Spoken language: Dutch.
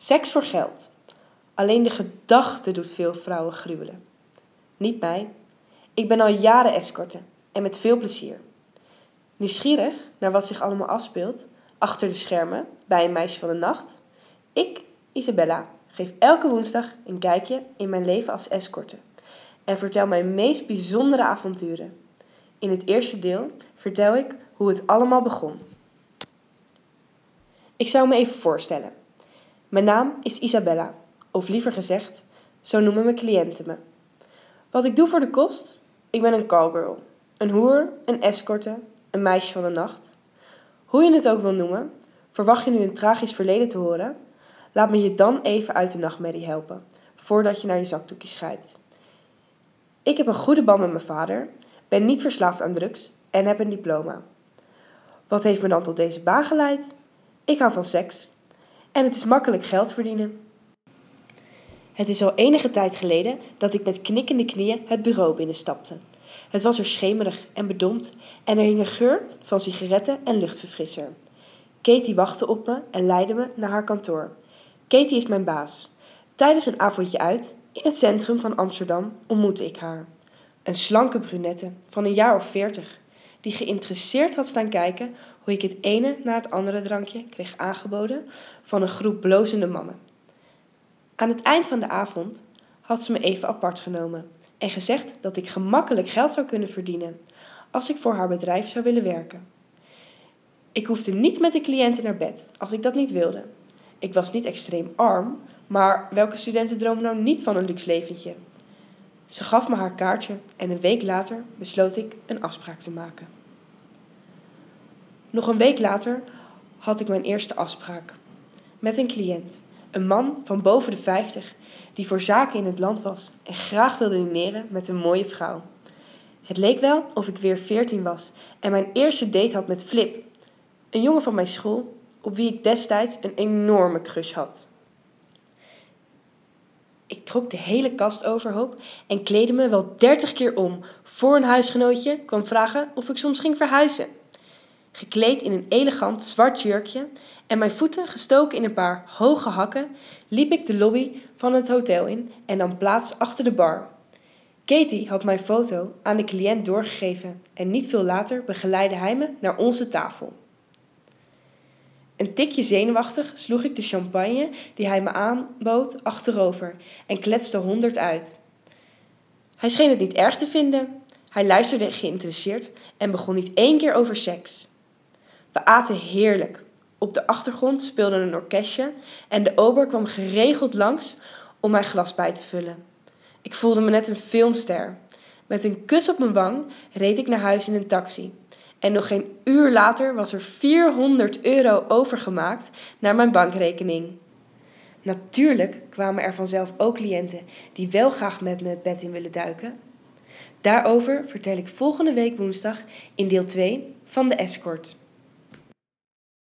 Seks voor geld. Alleen de gedachte doet veel vrouwen gruwelen. Niet mij. Ik ben al jaren escorte en met veel plezier. Nieuwsgierig naar wat zich allemaal afspeelt achter de schermen bij een meisje van de nacht? Ik, Isabella, geef elke woensdag een kijkje in mijn leven als escorte en vertel mijn meest bijzondere avonturen. In het eerste deel vertel ik hoe het allemaal begon. Ik zou me even voorstellen. Mijn naam is Isabella, of liever gezegd, zo noemen mijn cliënten me. Wat ik doe voor de kost? Ik ben een callgirl, een hoer, een escorte, een meisje van de nacht. Hoe je het ook wil noemen, verwacht je nu een tragisch verleden te horen? Laat me je dan even uit de nachtmerrie helpen, voordat je naar je zakdoekje schrijft. Ik heb een goede band met mijn vader, ben niet verslaafd aan drugs en heb een diploma. Wat heeft me dan tot deze baan geleid? Ik hou van seks. En het is makkelijk geld verdienen. Het is al enige tijd geleden dat ik met knikkende knieën het bureau binnenstapte. Het was er schemerig en bedompt en er hing een geur van sigaretten en luchtverfrisser. Katie wachtte op me en leidde me naar haar kantoor. Katie is mijn baas. Tijdens een avondje uit, in het centrum van Amsterdam, ontmoette ik haar. Een slanke brunette van een jaar of veertig, die geïnteresseerd had staan kijken hoe ik het ene na het andere drankje kreeg aangeboden van een groep blozende mannen. Aan het eind van de avond had ze me even apart genomen en gezegd dat ik gemakkelijk geld zou kunnen verdienen als ik voor haar bedrijf zou willen werken. Ik hoefde niet met de cliënten naar bed als ik dat niet wilde. Ik was niet extreem arm, maar welke studenten dromen nou niet van een luxe leventje? Ze gaf me haar kaartje en een week later besloot ik een afspraak te maken. Nog een week later had ik mijn eerste afspraak met een cliënt. Een man van boven de 50 die voor zaken in het land was en graag wilde dineren met een mooie vrouw. Het leek wel of ik weer 14 was en mijn eerste date had met Flip, een jongen van mijn school op wie ik destijds een enorme crush had. Ik trok de hele kast overhoop en kleedde me wel dertig keer om voor een huisgenootje kwam vragen of ik soms ging verhuizen. Gekleed in een elegant zwart jurkje en mijn voeten gestoken in een paar hoge hakken, liep ik de lobby van het hotel in en nam plaats achter de bar. Katie had mijn foto aan de cliënt doorgegeven en niet veel later begeleidde hij me naar onze tafel. Een tikje zenuwachtig sloeg ik de champagne die hij me aanbood achterover en kletste honderd uit. Hij scheen het niet erg te vinden. Hij luisterde geïnteresseerd en begon niet één keer over seks. We aten heerlijk. Op de achtergrond speelde een orkestje en de ober kwam geregeld langs om mijn glas bij te vullen. Ik voelde me net een filmster. Met een kus op mijn wang reed ik naar huis in een taxi. En nog geen uur later was er 400 euro overgemaakt naar mijn bankrekening. Natuurlijk kwamen er vanzelf ook cliënten die wel graag met me het bed in willen duiken. Daarover vertel ik volgende week woensdag in deel 2 van de escort.